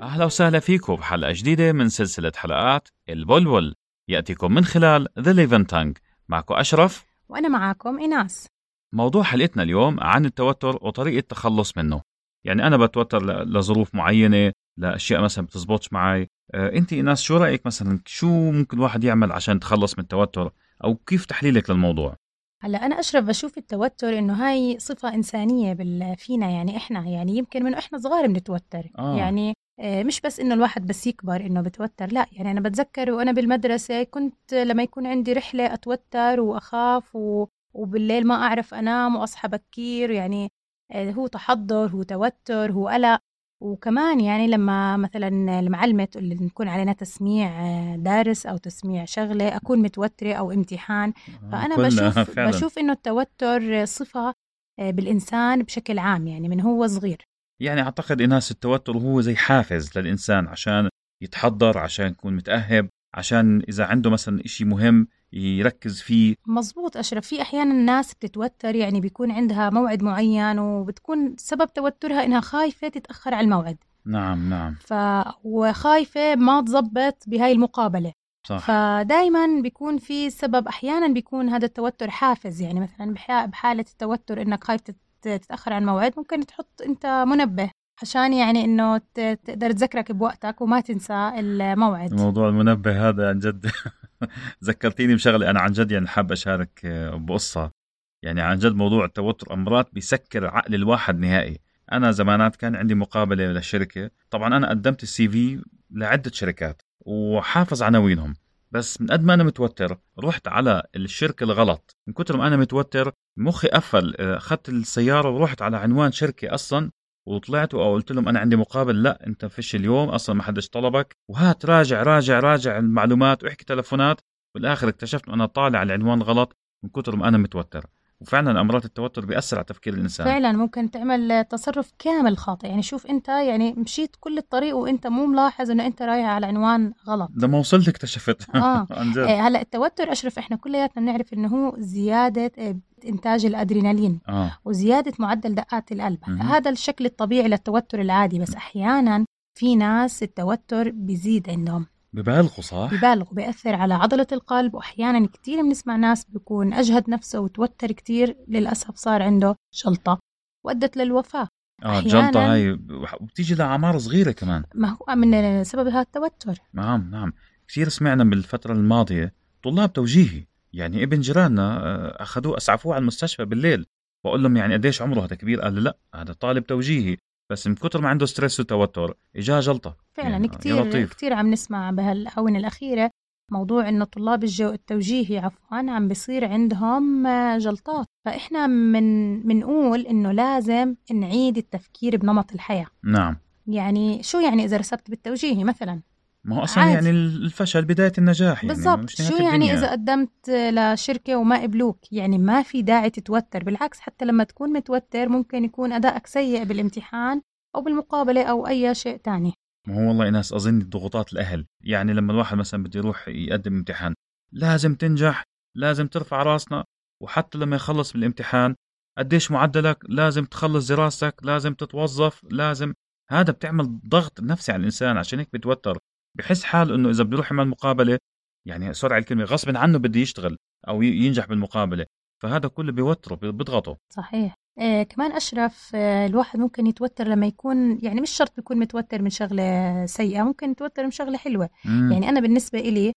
أهلا وسهلا فيكم بحلقة جديدة من سلسلة حلقات البلبل. يأتيكم من خلال The Living Tongue. معكم أشرف. وأنا معاكم إيناس. موضوع حلقتنا اليوم عن التوتر وطريقة التخلص منه. يعني أنا بتوتر لظروف معينة لأشياء مثلا بتزبطش معي. آه، أنت إيناس شو رأيك مثلا؟ شو ممكن الواحد يعمل عشان يتخلص من التوتر؟ أو كيف تحليلك للموضوع؟ هلا أنا أشرف بشوف التوتر إنه هاي صفة إنسانية بال- فينا يعني إحنا. يعني يمكن من إحنا صغار بنتوتر. آه. يعني مش بس إنه الواحد بس يكبر إنه بتوتر لا يعني أنا بتذكر وأنا بالمدرسة كنت لما يكون عندي رحلة أتوتر وأخاف و... وبالليل ما أعرف أنام وأصحى بكير يعني آه، هو تحضر هو توتر هو قلق. وكمان يعني لما مثلا المعلمة تقول لي نكون علينا تسميع آه، دارس أو تسميع شغلة أكون متوترة أو امتحان. فأنا بشوف فعلا. بشوف إنه التوتر صفة آه، بالإنسان بشكل عام يعني من هو صغير. يعني أعتقد إيناس التوتر هو زي حافز للإنسان عشان يتحضر عشان يكون متأهب عشان إذا عنده مثلا إشي مهم يركز فيه. مزبوط أشرف. في أحيانا الناس بتتوتر يعني بيكون عندها موعد معين وبتكون سبب توترها إنها خايفة تتأخر على الموعد. نعم نعم. ف... وخايفة ما تزبط بهاي المقابلة. صح. فدايما بيكون في سبب أحيانا بيكون هذا التوتر حافز. يعني مثلا بح- بحالة التوتر إنك خايف تتأخر عن الموعد ممكن تحط أنت منبه عشان يعني إنه ت- تقدر تذكرك بوقتك وما تنسى الموعد. موضوع المنبه هذا عن جد ذكرتيني بشغلة أنا عن جد يعني حاب أشارك آه، بقصة. يعني عن جد موضوع التوتر امرات بيسكر عقل الواحد نهائي. أنا زمانات كان عندي مقابلة للشركة. طبعا أنا قدمت السي في لعدة شركات وحافظ عناوينهم. بس من قد ما أنا متوتر رحت على الشركة الغلط. من كتر ما أنا متوتر مخي قفل آه، أخذت السيارة ورحت على عنوان شركة أصلا وطلعت وقلت لهم أنا عندي مقابل. لا أنت فيش اليوم أصلا ما حدش طلبك. وهات راجع راجع راجع المعلومات واحكي تلفونات. بالاخر اكتشفت انه أنا طالع على العنوان غلط من كتر ما أنا متوتر. وفعلا أمراض التوتر بياثر على تفكير الإنسان. فعلا ممكن تعمل تصرف كامل خاطئ. يعني شوف أنت يعني مشيت كل الطريق وأنت مو ملاحظ إنه أنت رايح على عنوان غلط. لما وصلت اكتشفت. آه. جد. إيه، هلأ التوتر أشرف إحنا كلياتنا بنعرف إنه هو زيادة إيه، إنتاج الأدرينالين آه. وزيادة معدل دقات القلب. هذا الشكل الطبيعي للتوتر العادي بس أحيانا في ناس التوتر بيزيد عندهم. ببالغوا صح؟ ببالغوا بيأثر على عضلة القلب وأحيانا كتير بنسمع ناس بيكون أجهد نفسه وتوتر كتير للأسف صار عنده جلطة وأدت للوفاة. آه الجلطة هاي وبتيجي لأعمار صغيرة كمان. ما هو من سبب هذا التوتر. نعم نعم. كثير سمعنا بالفترة الماضية طلاب توجيهي يعني ابن جيراننا آه، أخذوه أسعفوه على المستشفى بالليل. بقول لهم يعني قديش عمره هذا كبير؟ قال لي لا هذا طالب توجيهي بس من كتر ما عنده ستريس وتوتر إجاه جلطة. فعلا يعني، لطيف. كتير عم نسمع بهالآونة الأخيرة موضوع إنه طلاب الجو التوجيهي عفوا عم بصير عندهم آه، جلطات. فإحنا من منقول إنه لازم نعيد التفكير بنمط الحياة. نعم. يعني شو يعني إذا رسبت بالتوجيهي مثلا؟ ما هو أصلا عادي. يعني الفشل بداية النجاح يعني بالضبط. شو يعني الدنيا. إذا قدمت لشركة وما قبلوك؟ يعني ما في داعي تتوتر. بالعكس حتى لما تكون متوتر ممكن يكون أدائك سيء بالامتحان أو بالمقابلة أو أي شيء تاني. ما هو والله ناس أظن ضغوطات الأهل. يعني لما الواحد مثلا بده يروح يقدم امتحان لازم تنجح لازم ترفع راسنا وحتى لما يخلص بالامتحان قديش معدلك لازم تخلص دراستك لازم تتوظف لازم. هذا بتعمل ضغط نفسي على الإنسان عشان هيك بتوتر. بحس حاله إنه إذا بده يروح يعمل مقابلة يعني على الكلمة غصب عنه بده يشتغل أو ينجح بالمقابلة. فهذا كله بيوتره بيضغطه. صحيح. آه كمان أشرف آه الواحد ممكن يتوتر لما يكون يعني مش شرط يكون متوتر من شغلة سيئة ممكن يتوتر من شغلة حلوة. مم. يعني أنا بالنسبة إلي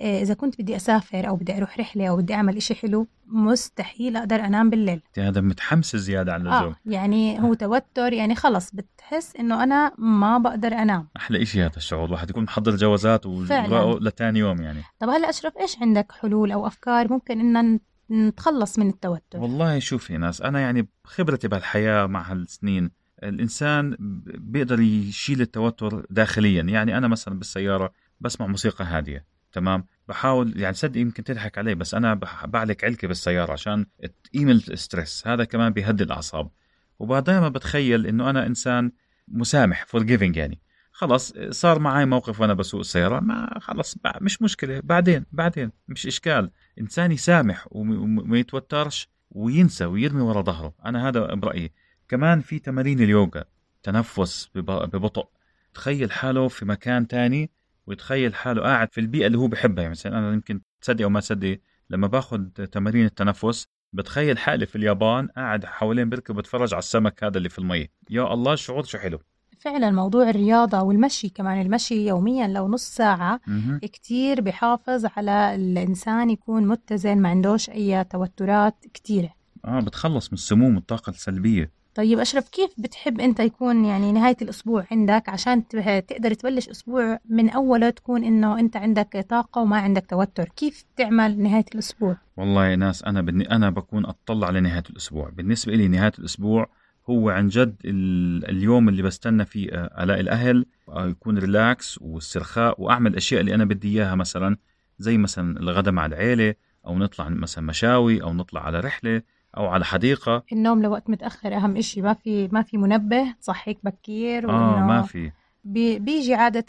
آه إذا كنت بدي أسافر أو بدي أروح رحلة أو بدي أعمل إشي حلو مستحيل أقدر أنام بالليل. أنت هذا متحمس زيادة عن اللزوم. آه يعني هو توتر يعني خلص بتحس إنه أنا ما بقدر أنام. أحلى إشي هذا الشعور الواحد يكون محضر جوازات فعلاً. لتاني يوم يعني. طب هلأ أشرف إيش عندك حلول أو أفكار ممكن إن نتخلص من التوتر. والله شوفي ناس أنا يعني بخبرتي بهالحياة مع هالسنين الإنسان بيقدر يشيل التوتر داخليا. يعني أنا مثلا بالسيارة بسمع موسيقى هادية تمام؟ بحاول يعني صدق يمكن تضحك علي بس أنا بعلق علكه بالسيارة عشان تقيم الستريس. هذا كمان بيهدي الأعصاب. وبعدين بتخيل إنه أنا إنسان مسامح forgiving يعني. خلص صار معي موقف وأنا بسوق السيارة ما خلص مش مشكلة. بعدين بعدين مش إشكال. إنسان يسامح وم- وما يتوترش وينسى ويرمي ورا ظهره. أنا هذا برأيي. كمان في تمارين اليوغا. تنفس بب- ببطء. ويتخيل حاله في مكان تاني ويتخيل حاله قاعد في البيئة اللي هو بحبها يعني مثلا أنا يمكن تصدق أو ما تصدق لما باخذ تمارين التنفس بتخيل حالي في اليابان قاعد حوالين بركة بتفرج على السمك هذا اللي في المي. يا الله شعور شو حلو. فعلا موضوع الرياضة والمشي كمان المشي يوميا لو نص ساعة مهم. كتير بحافظ على الإنسان يكون متزن ما عندوش أي توترات كتيرة. آه بتخلص من السموم والطاقة السلبية. طيب أشرف كيف بتحب أنت يكون يعني نهاية الأسبوع عندك؟ عشان تقدر تبلش أسبوع من أوله تكون إنه أنت عندك طاقة وما عندك توتر. كيف تعمل نهاية الأسبوع؟ والله يا ناس أنا بدي أنا بكون أطلع لنهايه الأسبوع. بالنسبة لي نهاية الأسبوع هو عن جد ال- اليوم اللي بستنى فيه آه، الاقي الأهل آه، يكون ريلاكس واسترخاء وأعمل الاشياء اللي أنا بدي إياها مثلا زي مثلا الغداء مع العيلة أو نطلع مثلا مشاوي أو نطلع على رحلة أو على حديقة. النوم لوقت متأخر أهم إشي ما في ما في منبه تصحيك بكير آه ما في. بي- بيجي عادة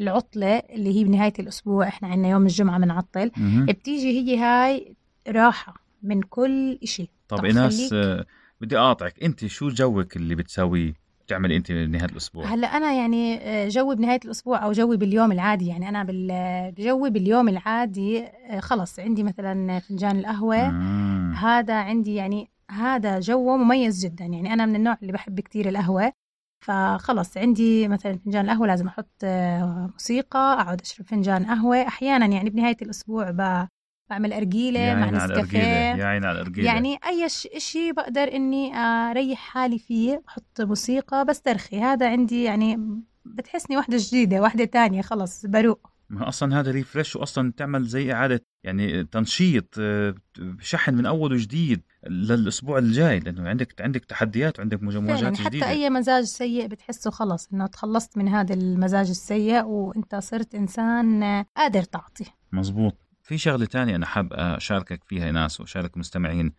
العطلة اللي هي بنهاية الأسبوع إحنا عنا يوم الجمعة بنعطل. بتيجي هي هاي راحة من كل إشي. طب آه، بدي أقاطعك. أنت شو جوك اللي بتساويه بتعملي أنت نهايه الأسبوع؟ هلأ أنا يعني آه، جوي بنهاية الأسبوع أو جوي باليوم العادي. يعني بال- بجوي باليوم العادي آه، خلص. عندي مثلا فنجان القهوة. مم. هذا عندي يعني هذا جو مميز جدا. يعني أنا من النوع اللي بحب كتير القهوة. فخلص عندي مثلا فنجان القهوة لازم آه، موسيقى أقعد أشرب فنجان قهوة. أحيانا يعني بنهاية الأسبوع بعمل أرجيلة يا مع نسكافيه. يا عيني على الأرجيلة. يعني أي ش- إشي بقدر إني أريح حالي فيه بحط موسيقى بسترخي. هذا عندي يعني بتحسني واحدة جديدة واحدة تانية خلص بروق. ما أصلا هذا ريفرش واصلا تعمل زي إعادة يعني تنشيط آه، شحن من أول وجديد للأسبوع الجاي لأنه عندك عندك تحديات وعندك مواجهات حتى جديدة. أي مزاج سيء بتحسه خلص إنه تخلصت من هذا المزاج السيء وأنت صرت إنسان آه، قادر تعطي. مزبوط. في شغلة تانية أنا حاب أشاركك فيها ناس واشارك مستمعين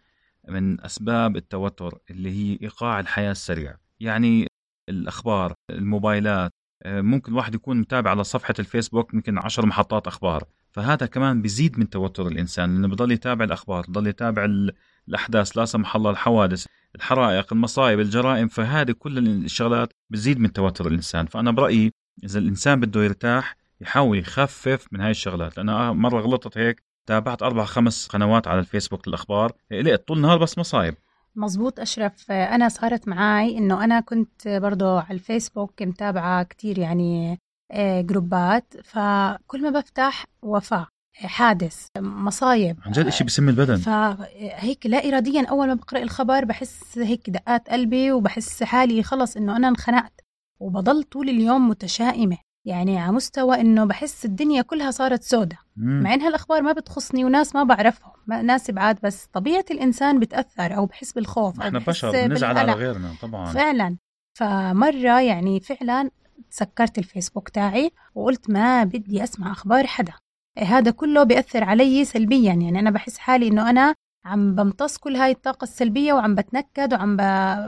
من أسباب التوتر اللي هي إيقاع الحياة السريع. يعني الأخبار الموبايلات ممكن واحد يكون متابع على صفحة الفيسبوك يمكن عشر محطات أخبار. فهذا كمان بيزيد من توتر الإنسان لأنه بضل يتابع الأخبار بضل يتابع ال- الأحداث لا سمح الله الحوادث الحرائق المصايب الجرائم. فهذه كل الشغلات بتزيد من توتر الإنسان. فأنا برأيي إذا الإنسان بده يرتاح يحاول يخفف من هاي الشغلات. لأنا مرة غلطت هيك تابعت أربع خمس قنوات على الفيسبوك للأخبار قلقت طول النهار بس مصايب مزبوط أشرف. أنا صارت معاي إنه أنا كنت برضو على الفيسبوك متابعة كتير يعني آه، جروبات. فكل ما بفتح وفاة حادث مصايب. عن جد إشي بسم البدن. فهيك لا إراديا أول ما بقرأ الخبر بحس هيك دقات قلبي وبحس حالي خلص إنه أنا انخنقت. وبضل طول اليوم متشائمة. يعني على مستوى إنه بحس الدنيا كلها صارت سودة. مع إنها الأخبار ما بتخصني وناس ما بعرفهم ناس بعاد بس طبيعة الإنسان بتأثر أو بحس بالخوف إحنا بشر بنزعل على. غيرنا طبعا. فعلا. فمرة يعني فعلا سكرت الفيسبوك تاعي وقلت ما بدي أسمع أخبار حدا. هذا كله بيأثر علي سلبيا. يعني أنا بحس حالي إنه أنا عم بمتص كل هاي الطاقة السلبية وعم بتنكد وعم ب...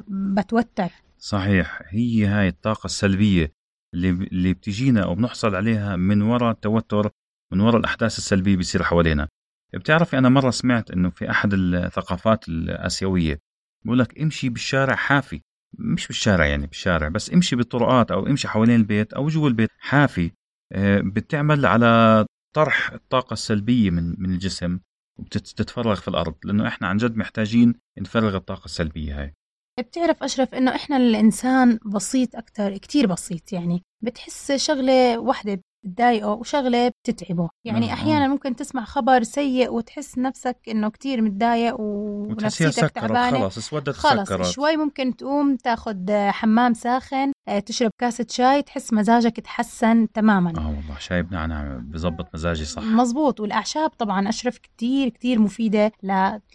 بتوتر. صحيح هي هاي الطاقة السلبية. اللي بتجينا أو بنحصل عليها من وراء التوتر من وراء الأحداث السلبية بيصير حوالينا. بتعرفي أنا مرة سمعت إنه في أحد الثقافات الآسيوية بقول لك امشي بالشارع حافي. مش بالشارع يعني بالشارع بس امشي بالطرقات أو امشي حوالين البيت أو جوا البيت حافي. آه، بتعمل على طرح الطاقة السلبية من من الجسم وبتتفرغ في الأرض لأنه إحنا عن جد محتاجين نفرغ الطاقة السلبية هاي. بتعرف أشرف إنه إحنا الإنسان بسيط أكتر كتير بسيط يعني بتحس شغلة واحدة بتضايقه وشغلة بتتعبه يعني نعم، آه. أحيانا ممكن تسمع خبر سيء وتحس نفسك إنه كتير متضايق ونفسيتك تعبانة. خلص اسودت خلص سكرت. شوي ممكن تقوم تاخد حمام ساخن آه، تشرب كاسة شاي تحس مزاجك تحسن تماما. آه والله شاي بنعنع بزبط مزاجي صح. مزبوط. والأعشاب طبعا أشرف كتير كتير مفيدة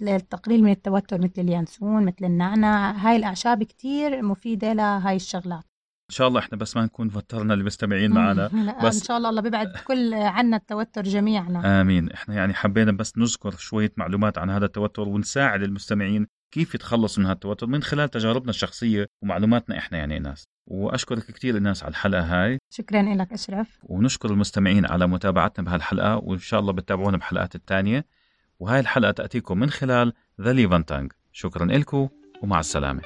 للتقليل من التوتر مثل اليانسون مثل النعناع. هاي الأعشاب كتير مفيدة لهاي الشغلات. إن شاء الله إحنا بس ما نكون وترنا المستمعين معنا. بس- إن شاء الله الله بيبعد كل عنا التوتر جميعنا. آمين. إحنا يعني حبينا بس نذكر شوية معلومات عن هذا التوتر ونساعد المستمعين كيف يتخلصوا من هذا التوتر من خلال تجاربنا الشخصية ومعلوماتنا إحنا يعني ناس. وأشكرك كثير الناس على الحلقة هاي. شكرا لك أشرف. ونشكر المستمعين على متابعتنا بهالحلقة وإن شاء الله بتتابعونا بحلقات الثانية. وهاي الحلقة تأتيكم من خلال ذا ليفانتانج شكرا لكم ومع السلامة.